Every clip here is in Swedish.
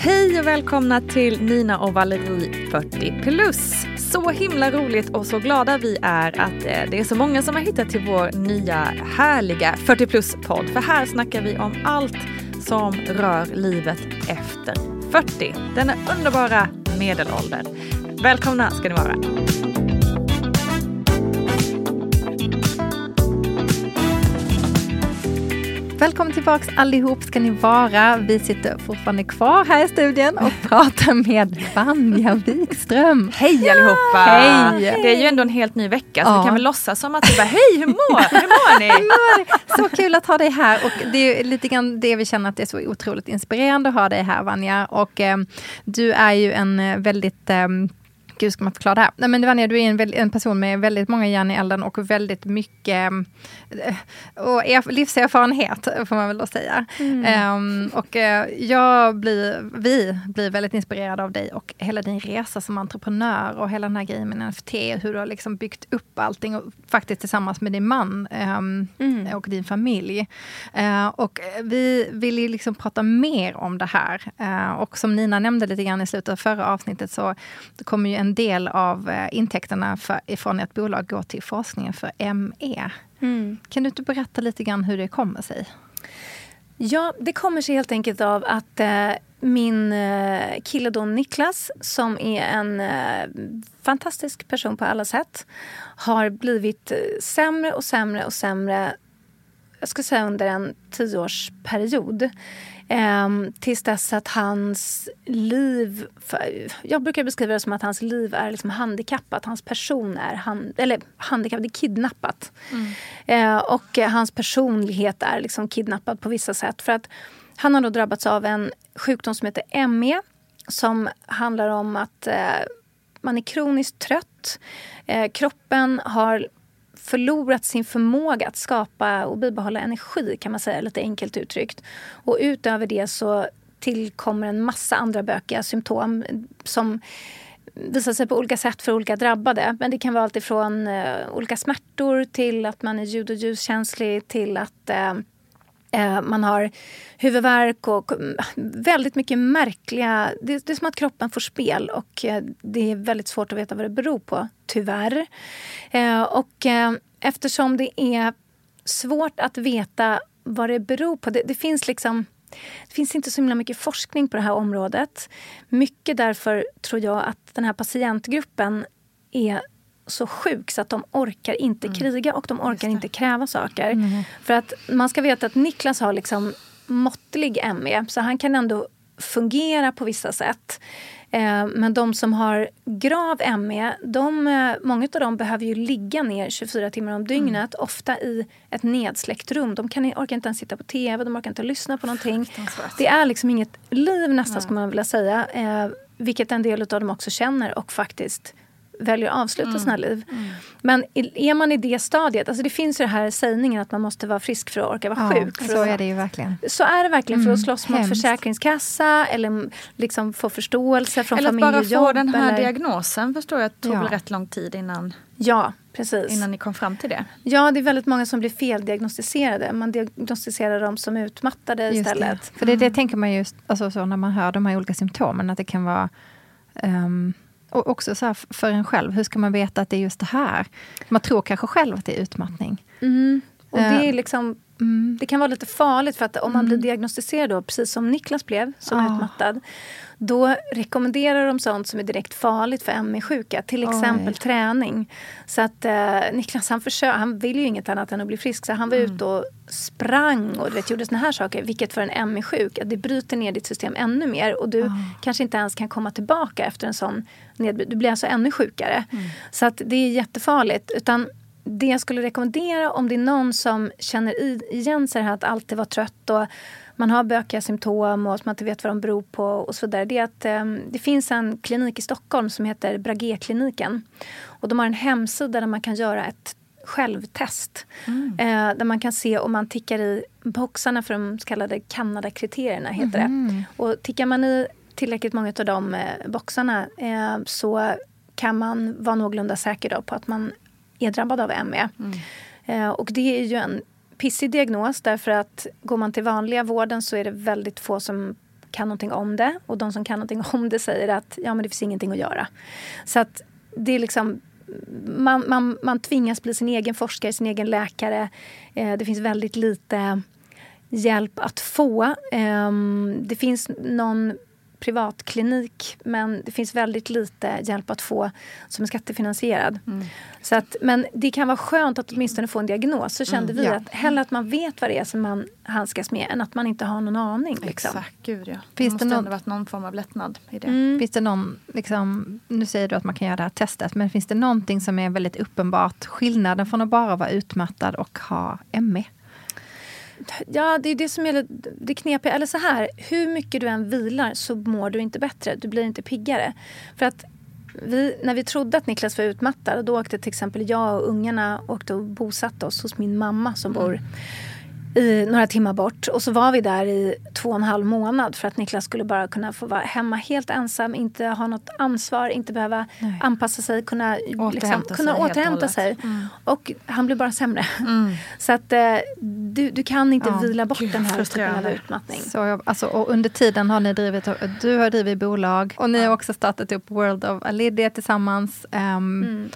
Hej och välkomna till Nina och Valerie 40 plus. Så himla roligt och så glada vi är att eh, det är så många som har hittat till vår nya härliga 40 plus-podd. För här snackar vi om allt som rör livet efter 40. Denna underbara medelålder. Välkomna ska ni vara. Välkommen tillbaks allihop ska ni vara. Vi sitter fortfarande kvar här i studion och pratar med Vanja Wikström. Hej allihopa! Hej! Det är ju ändå en helt ny vecka så Ja. vi kan väl låtsas som att vi bara hej hur mår, hur mår ni? Så kul att ha dig här och det är lite grann det vi känner att det är så otroligt inspirerande att ha dig här Vanja. Och eh, du är ju en eh, väldigt eh, Gud, ska man förklara det här? Nej, men Vanja, du är en, en person med väldigt många järn i elden och väldigt mycket eh, och erf- livserfarenhet, får man väl då säga. Ehm, och eh, jag blir, vi blir väldigt inspirerade av dig och hela din resa som entreprenör och hela den här grejen med NFT, hur du har liksom byggt upp allting och faktiskt tillsammans med din man ehm, och din familj. Eh, och vi vill ju liksom prata mer om det här. Eh, och som Nina nämnde lite grann i slutet av förra avsnittet så kommer ju en del av eh, intäkterna för, ifrån ett bolag gå till forskningen för ME. Kan du inte berätta lite grann hur det kommer sig? Ja, det kommer sig helt enkelt av att eh, min eh, kille då Niklas, som är en eh, fantastisk person på alla sätt, har blivit eh, sämre och sämre och sämre jag ska säga under en tioårsperiod. Ehm, tills dess att hans liv... Jag brukar beskriva det som att hans liv är liksom handikappat. Hans person är han, eller handikappat, det är kidnappat. Eh, och eh, hans personlighet är liksom kidnappad på vissa sätt. För att han har då drabbats av en sjukdom som heter ME. Som handlar om att eh, man är kroniskt trött. Eh, kroppen har förlorat sin förmåga att skapa och bibehålla energi kan man säga lite enkelt uttryckt. Och utöver det så tillkommer en massa andra bökiga symptom som visar sig på olika sätt för olika drabbade. Men det kan vara allt ifrån eh, olika smärtor till att man är ljud och ljuskänslig till att eh, Eh, man har huvudvärk och mm, väldigt mycket märkliga... Det, det är som att kroppen får spel och eh, det är väldigt svårt att veta vad det beror på, tyvärr. Eh, och eftersom det är svårt att veta vad det beror på. Det, det finns liksom... Det finns inte så himla mycket forskning på det här området. Mycket därför tror jag att den här patientgruppen är så sjuk så att de orkar inte kriga och de orkar inte kräva saker. För att man ska veta att Niklas har liksom måttlig ME så han kan ändå fungera på vissa sätt. Eh, men de som har grav ME, de, eh, många av dem behöver ju ligga ner 24 timmar om dygnet. Ofta i ett nedsläckt rum. De kan, orkar inte ens sitta på tv, de orkar inte lyssna på någonting. Det är liksom inget liv nästan, ska man vilja säga. Eh, vilket en del av dem också känner och faktiskt väljer att avsluta sina liv. Men i- är man i det stadiet, alltså det finns ju det här sägningen att man måste vara frisk för att orka vara sjuk. För så att, är det ju verkligen. så är det verkligen för att Mm, slåss mot hemskt. Försäkringskassa eller mm, liksom få förståelse från Eller att familj bara och få jobb. den här eller... diagnosen förstår jag tog Ja. rätt lång tid innan, Ja, precis. innan ni kom fram till det. Ja, det är väldigt många som blir feldiagnostiserade. Man diagnostiserar dem som utmattade Just istället. Det. För det, det tänker man just alltså, så när man hör de här olika symptomen, att det kan vara ehm, och också så för en själv, hur ska man veta att det är just det här? Man tror kanske själv att det är utmattning. Mm. Och det, Eh, är liksom, Mm. det kan vara lite farligt för att om man blir diagnostiserad då, precis som Niklas blev, som Ah. utmattad, då rekommenderar de sånt som är direkt farligt för ME-sjuka, till Oj. exempel träning. Så att eh, Niklas han, försö- han vill ju inget annat än att bli frisk, så han var ute och sprang och vet, gjorde såna här saker, vilket för en ME-sjuk, att det bryter ner ditt system ännu mer och du kanske inte ens kan komma tillbaka efter en sån nedbrytning. Du blir alltså ännu sjukare. Så att det är jättefarligt. Utan det jag skulle rekommendera om det är någon som känner igen sig här att alltid vara trött och man har bökiga symptom och man inte vet vad de beror på och så vidare. Det är att eh, det finns en klinik i Stockholm som heter Bragé-kliniken. Och de har en hemsida där man kan göra ett självtest. Mm. Eh, där man kan se om man tickar i boxarna för de så kallade Kanada-kriterierna. Heter Mm. det. Och tickar man i tillräckligt många av de eh, boxarna eh, så kan man vara någorlunda säker då på att man är drabbad av ME. Eh, och det är ju en pissig diagnos därför att går man till vanliga vården så är det väldigt få som kan någonting om det. Och de som kan någonting om det säger att ja, men det finns ingenting att göra. Så att det är liksom man, man, man tvingas bli sin egen forskare, sin egen läkare. Eh, det finns väldigt lite hjälp att få. Ehm, det finns någon privatklinik men det finns väldigt lite hjälp att få som är skattefinansierad. Så att, men det kan vara skönt att åtminstone få en diagnos. Så kände vi ja. att hellre att man vet vad det är som man handskas med än att man inte har någon aning. Liksom. Exakt, gud ja. Finns det det måste någon- ändå varit någon form av lättnad i det. Mm. Finns det någon, liksom, nu säger du att man kan göra det här testet, men finns det någonting som är väldigt uppenbart skillnaden från att bara vara utmattad och ha ME? Ja, det är det som är det knepiga. Eller så här, hur mycket du än vilar så mår du inte bättre. Du blir inte piggare. För att vi, när vi trodde att Niklas var utmattad, då åkte till exempel jag och ungarna åkte och bosatte oss hos min mamma som bor i några timmar bort. Och så var vi där i två och en halv månad för att Niklas skulle bara kunna få vara hemma helt ensam, inte ha något ansvar, inte behöva Nej. anpassa sig, kunna liksom, Återhämta kunna sig och återhämta sig. Och han blev bara sämre. Mm. Så att eh, du, du kan inte Ja, vila bort gud, den här typen av utmattning. Så, jag- alltså, och under tiden har ni drivit, du har drivit bolag och ni har också startat upp World of Alidia tillsammans. Ehm, Mm.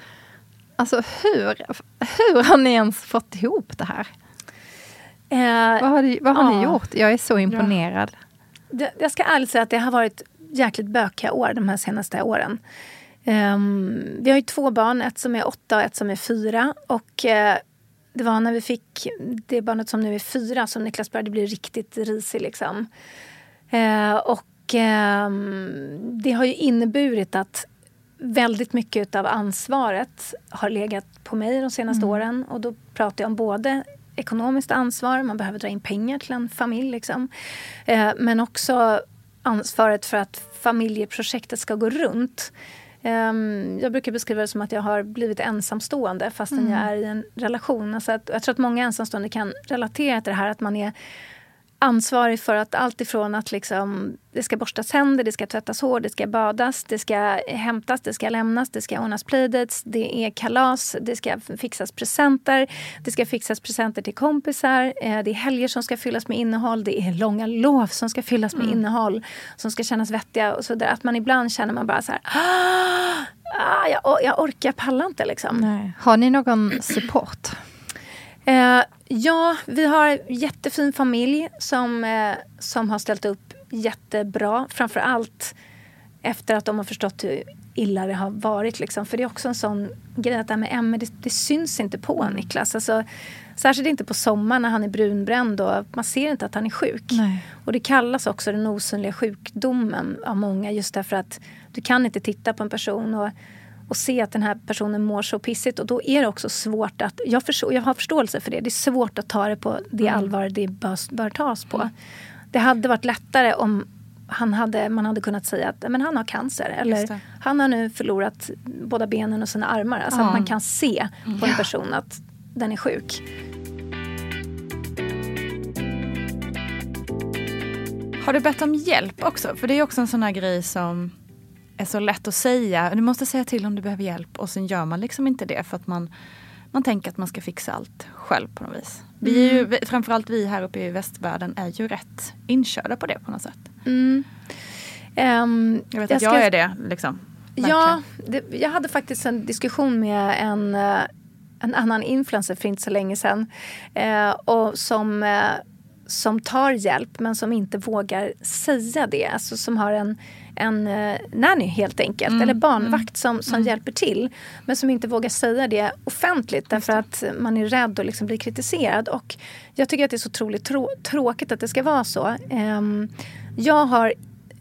Alltså hur, hur har ni ens fått ihop det här? Eh, Vad har, ni, vad har ni ja. gjort? Jag är så imponerad. det, jag ska ärligt säga att det har varit jäkligt bökiga år de här senaste åren. Ehm, vi har ju två barn, ett som är åtta och ett som är fyra. Och eh, det var när vi fick det barnet som nu är fyra som Niklas började bli riktigt risig. Liksom. Eh, och ehm, det har ju inneburit att väldigt mycket av ansvaret har legat på mig de senaste åren. Och då pratar jag om både ekonomiskt ansvar, man behöver dra in pengar till en familj. Liksom. Eh, men också ansvaret för att familjeprojektet ska gå runt. Ehm, jag brukar beskriva det som att jag har blivit ensamstående fastän jag är i en relation. Alltså att, jag tror att många ensamstående kan relatera till det här att man är ansvarig för att allt ifrån att liksom, det ska borstas händer, det ska tvättas hår, det ska badas, det ska hämtas, det ska lämnas, det ska ordnas playdates, det är kalas, det ska fixas presenter, det ska fixas presenter till kompisar, eh, det är helger som ska fyllas med innehåll, det är långa lov som ska fyllas med innehåll som ska kännas vettiga och så där. Att man ibland känner man bara så här, ah, ah, jag, jag orkar, jag pallar inte liksom. Nej. Har ni någon support? Eh, ja, vi har en jättefin familj som, eh, som har ställt upp jättebra. Framför allt efter att de har förstått hur illa det har varit. Liksom. För det är också en sån grej att det här med ME, det, det syns inte på Niklas. Alltså, särskilt inte på sommaren när han är brunbränd och man ser inte att han är sjuk. Nej. Och det kallas också den osynliga sjukdomen av många just därför att du kan inte titta på en person och, och se att den här personen mår så pissigt och då är det också svårt att, jag, förstår, jag har förståelse för det, det är svårt att ta det på det allvar det bör, bör tas på. Det hade varit lättare om han hade, man hade kunnat säga att men han har cancer eller han har nu förlorat båda benen och sina armar. Alltså Ja. att man kan se på en person att den är sjuk. Har du bett om hjälp också? För det är också en sån här grej som är så lätt att säga. Du måste säga till om du behöver hjälp och sen gör man liksom inte det för att man, man tänker att man ska fixa allt själv på något vis. Vi är ju, vi- framförallt vi här uppe i västvärlden är ju rätt inkörda på det på något sätt. Mm. Ehm, Jag vet jag att jag ska- är det liksom. Ja, det, jag hade faktiskt en diskussion med en, eh, en annan influencer för inte så länge sedan. Eh, och som, eh, som tar hjälp men som inte vågar säga det. Alltså som har en, en eh, nanny helt enkelt, eller barnvakt som, som hjälper till. Men som inte vågar säga det offentligt därför att man är rädd att liksom bli kritiserad. Och jag tycker att det är så otroligt trå- tråkigt att det ska vara så. Ehm, jag har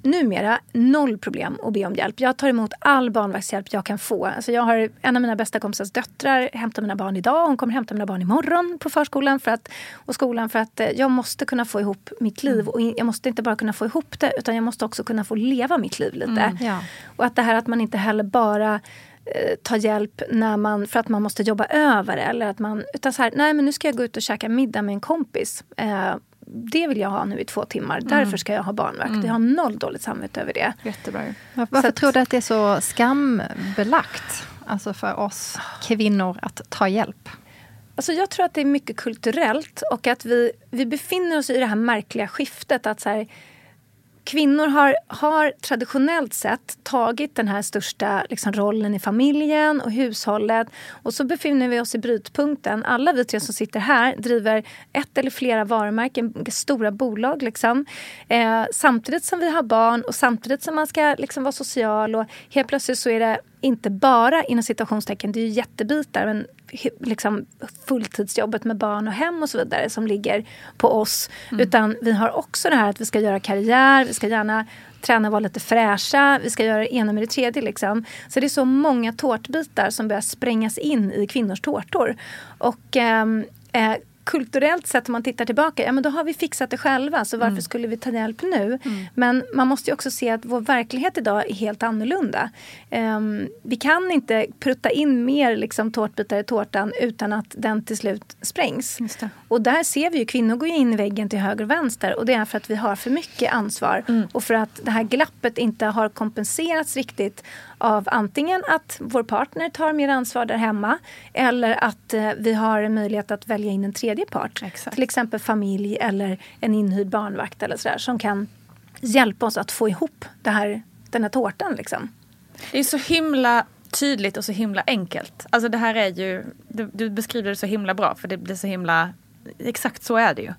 numera noll problem att be om hjälp. Jag tar emot all barnvaktshjälp jag kan få. Alltså jag har en av mina bästa kompisars döttrar hämtar mina barn idag. Hon kommer hämta mina barn imorgon på förskolan för att, och skolan för att eh, jag måste kunna få ihop mitt liv. Och jag måste inte bara kunna få ihop det utan jag måste också kunna få leva mitt liv lite. Mm, ja. Och att det här att man inte heller bara eh, ta hjälp när man, för att man måste jobba över eller att man, utan så här, nej men nu ska jag gå ut och käka middag med en kompis. Eh, det vill jag ha nu i två timmar. Mm. Därför ska jag ha barnvakt. Jag har noll dåligt samvete över det. Jättebra. Varför att- tror du att det är så skambelagt? Alltså för oss kvinnor att ta hjälp. Alltså jag tror att det är mycket kulturellt och att vi, vi befinner oss i det här märkliga skiftet. att så här, Kvinnor har, har traditionellt sett tagit den här största liksom, rollen i familjen och hushållet. Och så befinner vi oss i brytpunkten. Alla vi tre som sitter här driver ett eller flera varumärken, stora bolag. Liksom. Eh, samtidigt som vi har barn och samtidigt som man ska liksom, vara social. Och helt plötsligt så är det inte bara inom citationstecken, det är ju jättebitar, men liksom fulltidsjobbet med barn och hem och så vidare som ligger på oss. Utan vi har också det här att vi ska göra karriär, vi ska gärna träna och vara lite fräscha, vi ska göra det ena med det tredje. Liksom. Så det är så många tårtbitar som börjar sprängas in i kvinnors tårtor. Och ehm, eh, kulturellt sett om man tittar tillbaka, ja men då har vi fixat det själva så varför skulle vi ta hjälp nu? Men man måste ju också se att vår verklighet idag är helt annorlunda. Ehm, vi kan inte prutta in mer liksom, tårtbitar i tårtan utan att den till slut sprängs. Och där ser vi ju kvinnor gå in i väggen till höger och vänster och det är för att vi har för mycket ansvar och för att det här glappet inte har kompenserats riktigt av antingen att vår partner tar mer ansvar där hemma eller att eh, vi har en möjlighet att välja in en tredje part. Exakt. Till exempel familj eller en inhyrd barnvakt eller sådär som kan hjälpa oss att få ihop det här, den här tårtan. Liksom. Det är så himla tydligt och så himla enkelt. Alltså det här är ju, du, du beskriver det så himla bra för det blir så himla, exakt så är det ju.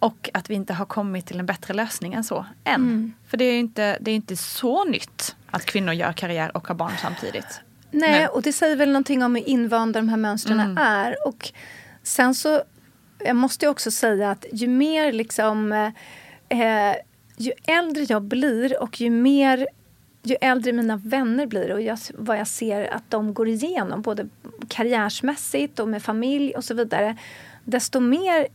Och att vi inte har kommit till en bättre lösning än så än. För det är ju inte, det är inte så nytt att kvinnor gör karriär och har barn samtidigt. Nej, Nej. och det säger väl någonting om hur invanda de här mönstren är. Och sen så, jag måste också säga att ju mer liksom, eh, ju äldre jag blir och ju mer ju äldre mina vänner blir och jag, vad jag ser att de går igenom både karriärsmässigt och med familj och så vidare desto mer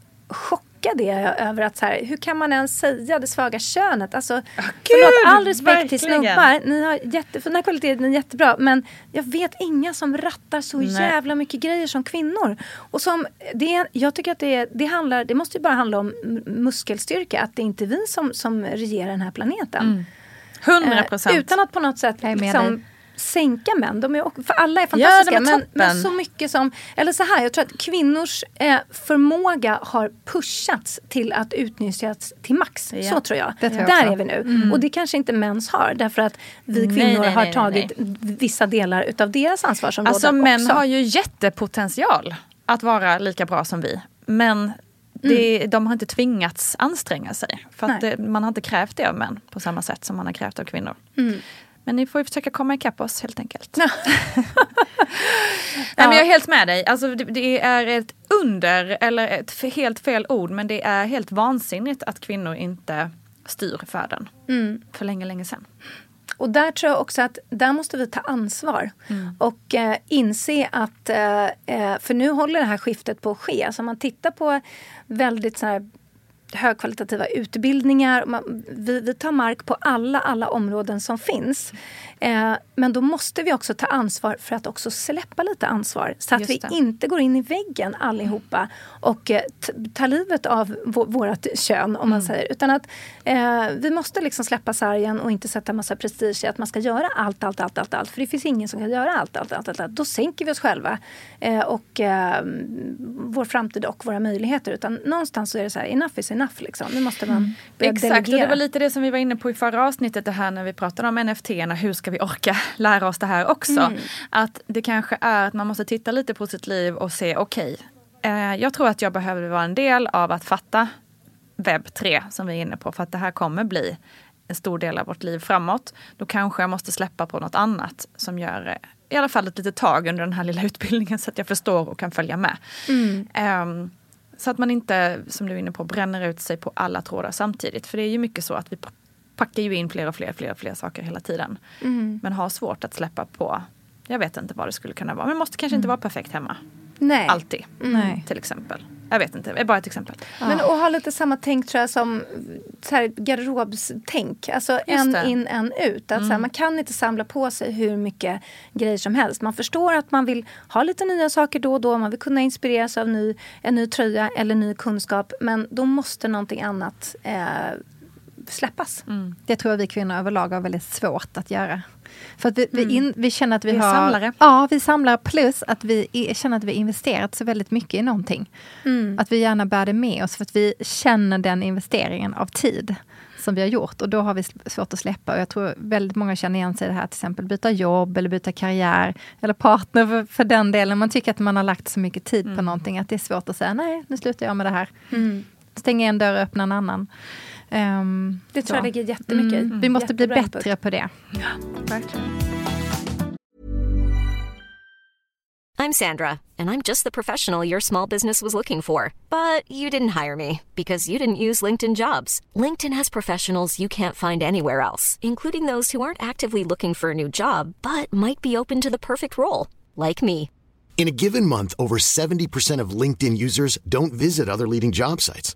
chockad är jag över att så här, hur kan man ens säga det svaga könet? Alltså, förlåt, all respekt till verkligen. snubbar, ni har jättefina kvaliteter, ni är jättebra men jag vet inga som rattar så Nej. jävla mycket grejer som kvinnor. Och som, det, jag tycker att det, det handlar, det måste ju bara handla om muskelstyrka, att det är inte vi som, som regerar den här planeten. 100 Eh, procent. utan att på något sätt är liksom. Sänka män. De är, för alla är fantastiska. är men, men så mycket som... Eller så här, jag tror att kvinnors eh, förmåga har pushats till att utnyttjas till max. Ja. Så tror jag. Jag Där också. är vi nu. Och det kanske inte mäns har. Därför att vi Nej, kvinnor nej, har nej, tagit vissa delar utav deras ansvarsområden Alltså män också. har ju jättepotential att vara lika bra som vi. Men det, de har inte tvingats anstränga sig. För Nej. det, man har inte krävt det av män på samma sätt som man har krävt av kvinnor. Mm. Men ni får ju försöka komma ikapp oss helt enkelt. Nej, men jag är helt med dig. Alltså, det, det är ett under, eller ett helt fel ord, men det är helt vansinnigt att kvinnor inte styr världen. Mm. För länge, länge sedan. Och där tror jag också att där måste vi ta ansvar och eh, inse att, eh, eh, för nu håller det här skiftet på att ske. Alltså om man tittar på väldigt så här högkvalitativa utbildningar. Man, vi, vi tar mark på alla, alla områden som finns. Eh, men då måste vi också ta ansvar för att också släppa lite ansvar. Så att vi inte går in i väggen allihopa och eh, tar livet av vå- vårt kön om man säger. Utan att eh, vi måste liksom släppa sargen och inte sätta massa prestige i att man ska göra allt, allt, allt, allt, allt. För det finns ingen som kan göra allt, allt, allt, allt. allt. Då sänker vi oss själva eh, och eh, vår framtid och våra möjligheter. Utan någonstans så är det så här, enough is enough. Liksom. Nu måste man börja Exakt, och delegera. det var lite det som vi var inne på i förra avsnittet det här när vi pratade om NFT. Hur ska vi orka lära oss det här också? Att det kanske är att man måste titta lite på sitt liv och se okej, eh, jag tror att jag behöver vara en del av att fatta webb 3 som vi är inne på för att det här kommer bli en stor del av vårt liv framåt. Då kanske jag måste släppa på något annat som gör eh, i alla fall ett litet tag under den här lilla utbildningen så att jag förstår och kan följa med. Ehm, så att man inte, som du är inne på, bränner ut sig på alla trådar samtidigt. För det är ju mycket så att vi packar ju in fler och fler, fler och fler saker hela tiden. Mm. Men har svårt att släppa på, jag vet inte vad det skulle kunna vara. Men måste kanske inte vara perfekt hemma. Nej. Alltid. Nej. Till exempel. Jag vet inte, det är bara ett exempel. Men att ha lite samma tänk tror jag som så här, garderobstänk. Alltså en det. in, en ut. Att, så här, man kan inte samla på sig hur mycket grejer som helst. Man förstår att man vill ha lite nya saker då och då. Man vill kunna inspireras av ny, en ny tröja eller ny kunskap. Men då måste någonting annat eh, släppas. Det tror jag vi kvinnor överlag har väldigt svårt att göra. För att vi, vi, in, vi känner att vi, Vi har... samlare. Ja, vi samlar plus att vi i- känner att vi investerat så väldigt mycket i någonting. Att vi gärna bär det med oss för att vi känner den investeringen av tid som vi har gjort och då har vi svårt att släppa. Och jag tror väldigt många känner igen sig i det här, till exempel byta jobb eller byta karriär eller partner för, för den delen. Man tycker att man har lagt så mycket tid på någonting att det är svårt att säga nej, nu slutar jag med det här. Stänga en dörr och öppna en annan. Ehm, Det tror jag ligger jättemycket i. Mm, vi måste bli Jättebra input. på det. Verkligen. I'm Sandra, and I'm just the professional your small business was looking for. But you didn't hire me because you didn't use LinkedIn jobs. LinkedIn has professionals you can't find anywhere else, including those who aren't actively looking for a new job but might be open to the perfect role, like me. In a given month, over 70% of LinkedIn users don't visit other leading job sites.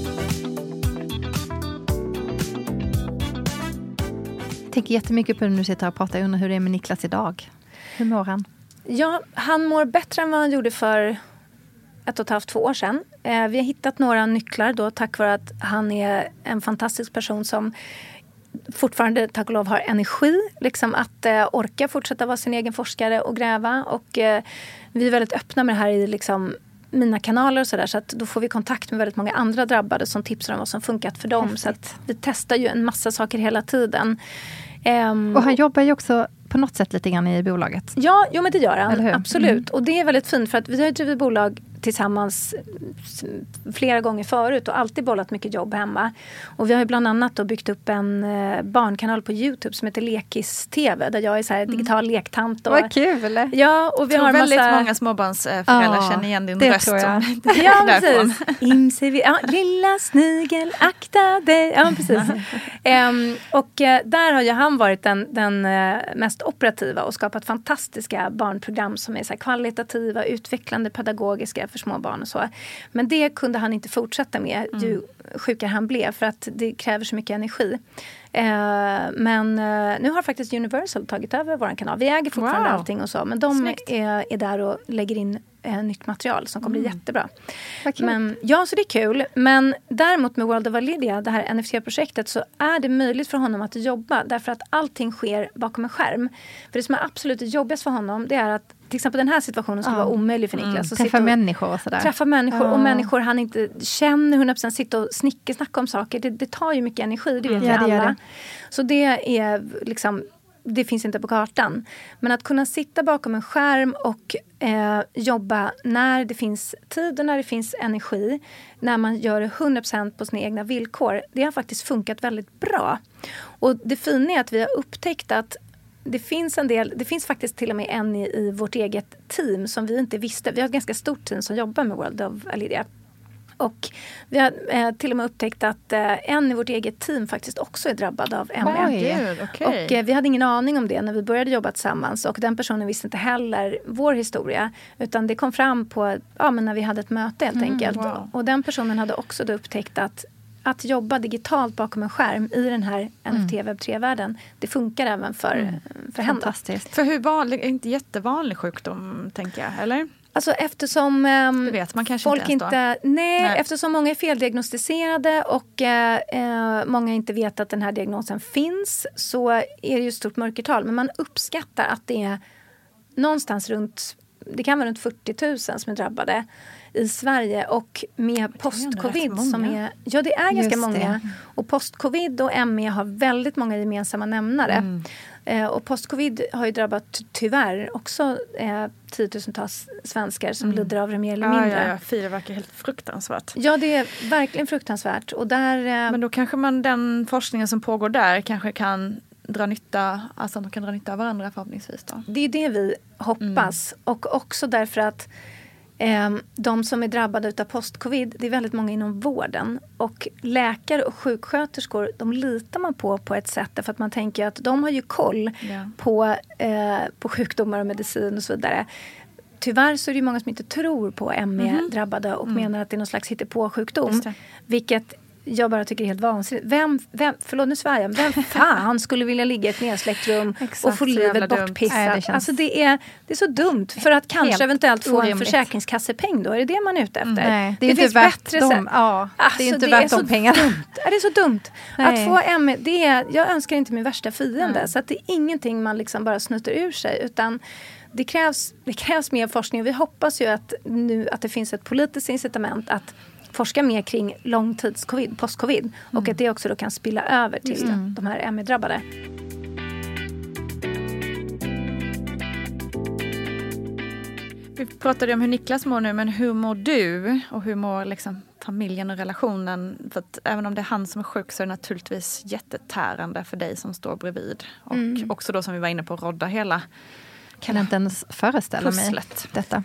Tänker jättemycket på det nu sitter och pratar. Jag undrar hur det är med Niklas idag. Hur mår han? Ja, han mår bättre än vad han gjorde för ett och ett halvt, två år sedan. Eh, vi har hittat några nycklar då tack vare att han är en fantastisk person som fortfarande, tack och lov, har energi liksom att eh, orka fortsätta vara sin egen forskare och gräva. Och eh, vi är väldigt öppna med det här i liksom, mina kanaler och sådär. Så att då får vi kontakt med väldigt många andra drabbade som tipsar om vad som funkat för dem. Så att vi testar ju en massa saker hela tiden. Ehm, Och han jobbar ju också på något sätt lite grann i bolaget. Ja, jo, men det gör han. Absolut. Och det är väldigt fint för att vi har drivit bolag tillsammans s- flera gånger förut och alltid bollat mycket jobb hemma. Och vi har ju bland annat då byggt upp en eh, barnkanal på Youtube som heter Lekis-TV där jag är så här digital lektant. Och, Vad kul! Ja, och vi har väldigt massa... många småbarnsföräldrar Ja, känner igen din det röst. tror jag. som- Ja, precis. Imse vi, ja, lilla snigel, akta dig. Ja, precis. Ehm, och eh, där har ju han varit den, den eh, mest operativa och skapat fantastiska barnprogram som är så kvalitativa, utvecklande, pedagogiska för små barn och så. Men det kunde han inte fortsätta med ju sjukare han blev för att det kräver så mycket energi. Eh, men eh, nu har faktiskt Universal tagit över vår kanal. Vi äger fortfarande Wow. allting och så. Men de är, är där och lägger in eh, nytt material som kommer bli jättebra. Vad kul. Men, ja, så det är kul. Men däremot med World of Validia, det här NFT-projektet, så är det möjligt för honom att jobba därför att allting sker bakom en skärm. För det som är absolut jobbigast för honom, det är att till exempel den här situationen skulle Ja. vara omöjlig för Niklas. Att Träffa sitta och- människor och sådär. Träffa människor Ja. och människor han inte känner 100% sitta och snickesnacka om saker. Det, det tar ju mycket energi, det vet Ja, vi det gör alla. det. Så det är liksom det finns inte på kartan. Men att kunna sitta bakom en skärm och eh, jobba när det finns tid och när det finns energi. När man gör det 100% på sina egna villkor. Det har faktiskt funkat väldigt bra. Och det fina är att vi har upptäckt att det finns en del, det finns faktiskt till och med en i, i vårt eget team som vi inte visste. Vi har ett ganska stort team som jobbar med World of Alidia. Och vi har eh, till och med upptäckt att eh, en i vårt eget team faktiskt också är drabbad av ME. Oj. Okej. Och eh, vi hade ingen aning om det när vi började jobba tillsammans och den personen visste inte heller vår historia. Utan det kom fram på, ja, men när vi hade ett möte helt enkelt. wow. Och den personen hade också då upptäckt att att jobba digitalt bakom en skärm i den här NFT webb 3-världen, det funkar även för, för henne. Fantastiskt. För hur vanlig, inte jättevanlig sjukdom tänker jag, eller? Alltså eftersom Det vet man kanske folk inte inte... Nej, Nej. eftersom många är feldiagnostiserade och eh, eh, många inte vet att den här diagnosen finns så är det ju ett stort mörkertal. Men man uppskattar att det är någonstans runt, det kan vara runt 40 000 som är drabbade i Sverige och med post-covid som är... Ja, det är ganska Just det. många. Och post-covid och ME har väldigt många gemensamma nämnare. Mm. Eh, och post-covid har ju drabbat, tyvärr, också eh, tiotusentals svenskar som lider av det mer eller Mm. Ja, mindre. ja, ja. Fy, det verkar helt fruktansvärt. Ja, det är verkligen fruktansvärt. Och där... Eh, Men då kanske man den forskningen som pågår där kanske kan dra nytta, alltså de kan dra nytta av varandra förhoppningsvis då. det är det vi hoppas. Mm. Och också därför att de som är drabbade av post-covid, det är väldigt många inom vården. Och läkare och sjuksköterskor, de litar man på på ett sätt därför att man tänker att de har ju koll Ja. på, eh, på sjukdomar och medicin och så vidare. Tyvärr så är det många som inte tror på ME-drabbade och menar att det är någon slags hittepåsjukdom. Mhm. Mm. Vilket jag bara tycker är helt vansinnigt. Vem, vem, förlåt nu svär jag, vem fan skulle vilja ligga i ett nedsläckt rum och få livet bortpissat? Nej, det känns- Alltså det är, det är så dumt. För att kanske Helt eventuellt få en orimligt. försäkringskassepeng då, är det det man är ute efter? Nej, det är inte finns värt bättre sätt. Ja, det är Alltså, inte det värt är så de pengarna. Dumt. Det är så dumt. Nej. Att få ME, det är, jag önskar inte min värsta fiende. Så att det är ingenting man liksom bara snutar ur sig. Utan det krävs, det krävs mer forskning. Och vi hoppas ju att, nu, att det finns ett politiskt incitament att forska mer kring långtidscovid, post-covid. Och att det också då kan spilla över till de här ME-drabbade. Vi pratade om hur Niklas mår nu, men hur mår du? Och hur mår liksom familjen och relationen? För att även om det är han som är sjuk så är det naturligtvis jättetärande för dig som står bredvid. Och också då som vi var inne på, rodda hela Kan inte ens föreställa mig pusslet. detta.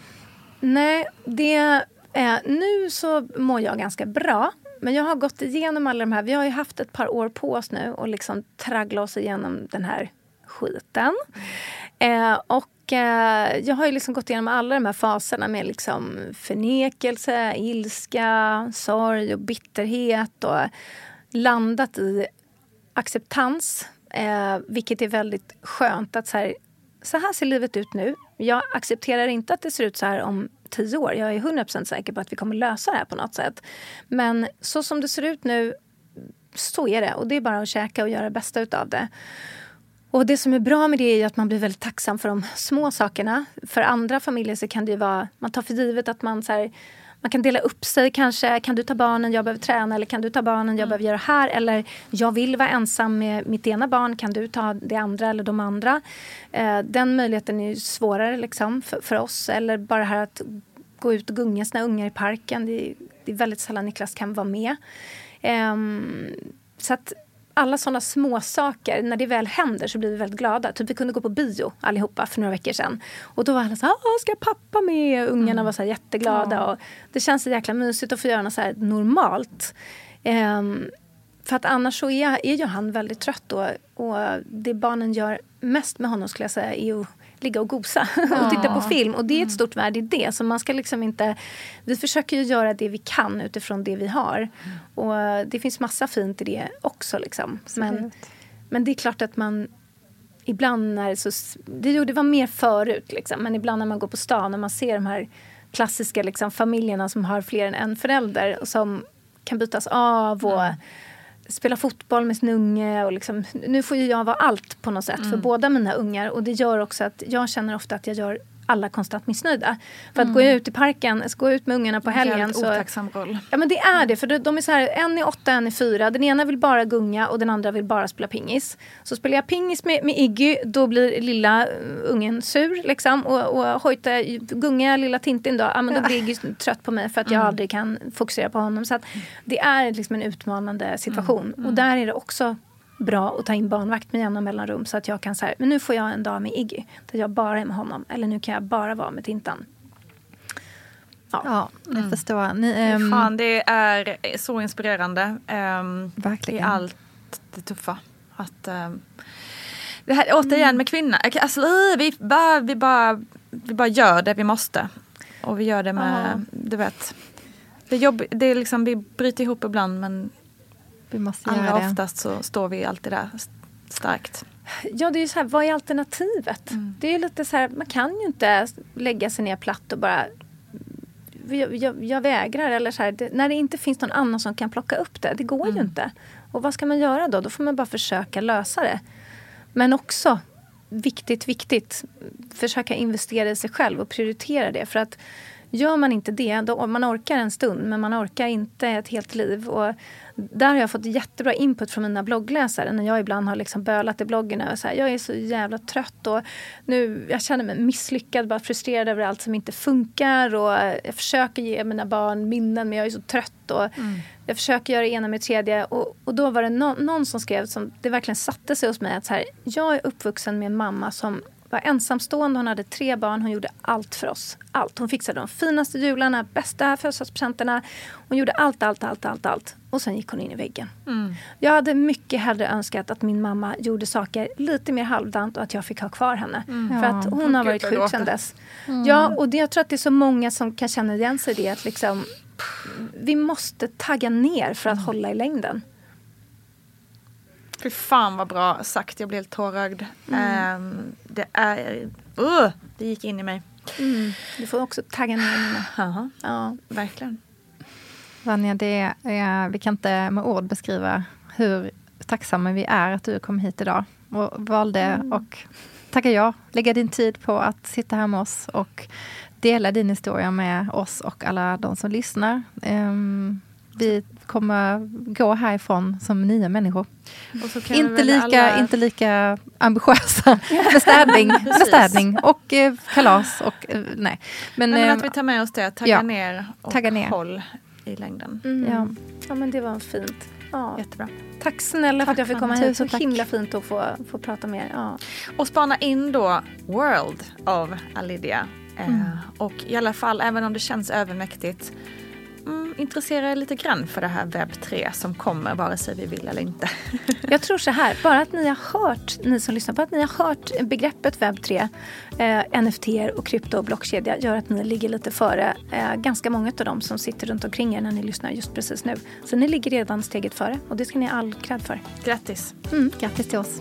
Nej, det, eh, nu så mår jag ganska bra. Men jag har gått igenom alla de här. Vi har ju haft ett par år på oss nu och liksom traggla oss igenom den här skiten. Eh, och eh, jag har ju liksom gått igenom alla de här faserna med liksom förnekelse, ilska, sorg och bitterhet och landat i acceptans. Eh, vilket är väldigt skönt att så här, så här ser livet ut nu. Jag accepterar inte att det ser ut så här om tio år. Jag är 100% säker på att vi kommer lösa det här på något sätt. Men så som det ser ut nu, så är det. Och det är bara att käka och göra det bästa utav det. Och det som är bra med det är att man blir väldigt tacksam för de små sakerna. För andra familjer så kan det ju vara, man tar för givet att man så här, man kan dela upp sig kanske. Kan du ta barnen, jag behöver träna. Eller kan du ta barnen, jag behöver göra det här. Eller jag vill vara ensam med mitt ena barn. Kan du ta det andra eller de andra? Eh, den möjligheten är svårare liksom för, för oss. Eller bara här att gå ut och gunga sina ungar i parken. Det är, det är väldigt sällan Niklas kan vara med. Ehm, så att alla sådana små saker, när det väl händer så blir vi väldigt glada. Typ vi kunde gå på bio allihopa för några veckor sedan. Och då var alla så här, "Ah, ska pappa med? Ungarna var så jätteglada. Och det känns så jäkla mysigt att få göra något så normalt. Ehm, för att annars så är, är ju han väldigt trött då. Och det barnen gör mest med honom skulle jag säga är att ligga och gosa och titta på film. Och det är ett stort värde i det. Så man ska liksom inte... Vi försöker ju göra det vi kan utifrån det vi har. Och det finns massa fint i det också. Liksom. Men, men det är klart att man ibland när det så... Det, jo, det var mer förut, liksom. men ibland när man går på stan och man ser de här klassiska liksom, familjerna som har fler än en förälder och som kan bytas av och spela fotboll med sin unge. Och liksom, nu får ju jag vara allt på något sätt för båda mina ungar. Och det gör också att jag känner ofta att jag gör alla konstant missnöjda. För att gå ut i parken, gå ut med ungarna på helgen. Så, otacksam roll. Ja men det är det. För de- är så här, en är åtta, en är fyra. Den ena vill bara gunga och den andra vill bara spela pingis. Så spelar jag pingis med, med Iggy, då blir lilla uh, ungen sur. Liksom. Och, och hojta, gunga lilla Tintin då, ja, men då blir Iggy trött på mig för att jag aldrig kan fokusera på honom. Så att det är liksom en utmanande situation. Och där är det också bra att ta in barnvakt med jämna mellanrum så att jag kan säga, men nu får jag en dag med Iggy där jag bara är med honom. Eller nu kan jag bara vara med Tintan. Ja, jag förstår. Ni, ehm, Fan, det är så inspirerande. Um, Verkligen. I allt det tuffa. Att, ehm, det här återigen med kvinnor. Alltså, vi, bara, vi, bara, vi bara gör det vi måste. Och vi gör det med, du vet. Det är, jobb, det är liksom, vi bryter ihop ibland men vi måste allra göra det. oftast så står vi alltid där Starkt. Ja, det är ju så här, vad är alternativet? Det är lite så här, man kan ju inte lägga sig ner platt och bara jag, jag, jag vägrar. Eller så här, det, när det inte finns någon annan som kan plocka upp det. Det går ju inte. Och vad ska man göra då? Då får man bara försöka lösa det. Men också, viktigt, viktigt, försöka investera i sig själv och prioritera det. För att gör man inte det, då, man orkar en stund men man orkar inte ett helt liv. Och där har jag fått jättebra input från mina bloggläsare när jag ibland har liksom bölat i bloggen och så här, jag är så jävla trött och nu, jag känner mig misslyckad, bara frustrerad över allt som inte funkar och jag försöker ge mina barn minnen men jag är så trött och jag försöker göra det ena med det tredje. Och, och då var det no, någon som skrev som det verkligen satte sig hos mig att så här, jag är uppvuxen med en mamma som var ensamstående, hon hade tre barn, hon gjorde allt för oss. Allt. Hon fixade de finaste jularna, bästa födelsedagspresenterna. Hon gjorde allt, allt, allt, allt, allt. Och sen gick hon in i väggen. Jag hade mycket hellre önskat att min mamma gjorde saker lite mer halvdant och att jag fick ha kvar henne. För att hon har varit sjuk sedan dess. Ja, och det, jag tror att det är så många som kan känna igen sig i det. Att liksom, vi måste tagga ner för att hålla i längden. Fy fan vad bra sagt, jag blev helt tårögd. Ehm, det är... Uh, det gick in i mig. Du får också tagga ner Nina. Jaha, Ja. verkligen. Vanja, det är, vi kan inte med ord beskriva hur tacksamma vi är att du kom hit idag och valde och tacka ja, lägga din tid på att sitta här med oss och dela din historia med oss och alla de som lyssnar. Ehm, vi kommer gå härifrån som nya människor. Och så kan vi Inte lika, alla- inte lika ambitiösa med städning, med städning och eh, kalas. Och, eh, nej. Men, Nej, men eh, att vi tar med oss det, tagga ja. ner och Tagga ner. håll i längden. ja. ja, men det var fint. Ja. Jättebra. Tack snälla för att jag fick komma hit. Så tack. himla fint att få, få prata med er. Ja. Och spana in då World av Alidia. Eh, och i alla fall, även om det känns övermäktigt, mm, intressera er lite grann för det här webb 3 som kommer vare sig vi vill eller inte. Jag tror så här, bara att ni har hört, ni som lyssnar, bara att ni har hört begreppet webb 3, eh, NFT och krypto och blockkedja gör att ni ligger lite före eh, ganska många av dem som sitter runt omkring er när ni lyssnar just precis nu. Så ni ligger redan steget före och det ska ni ha all cred för. Grattis! Mm, grattis till oss.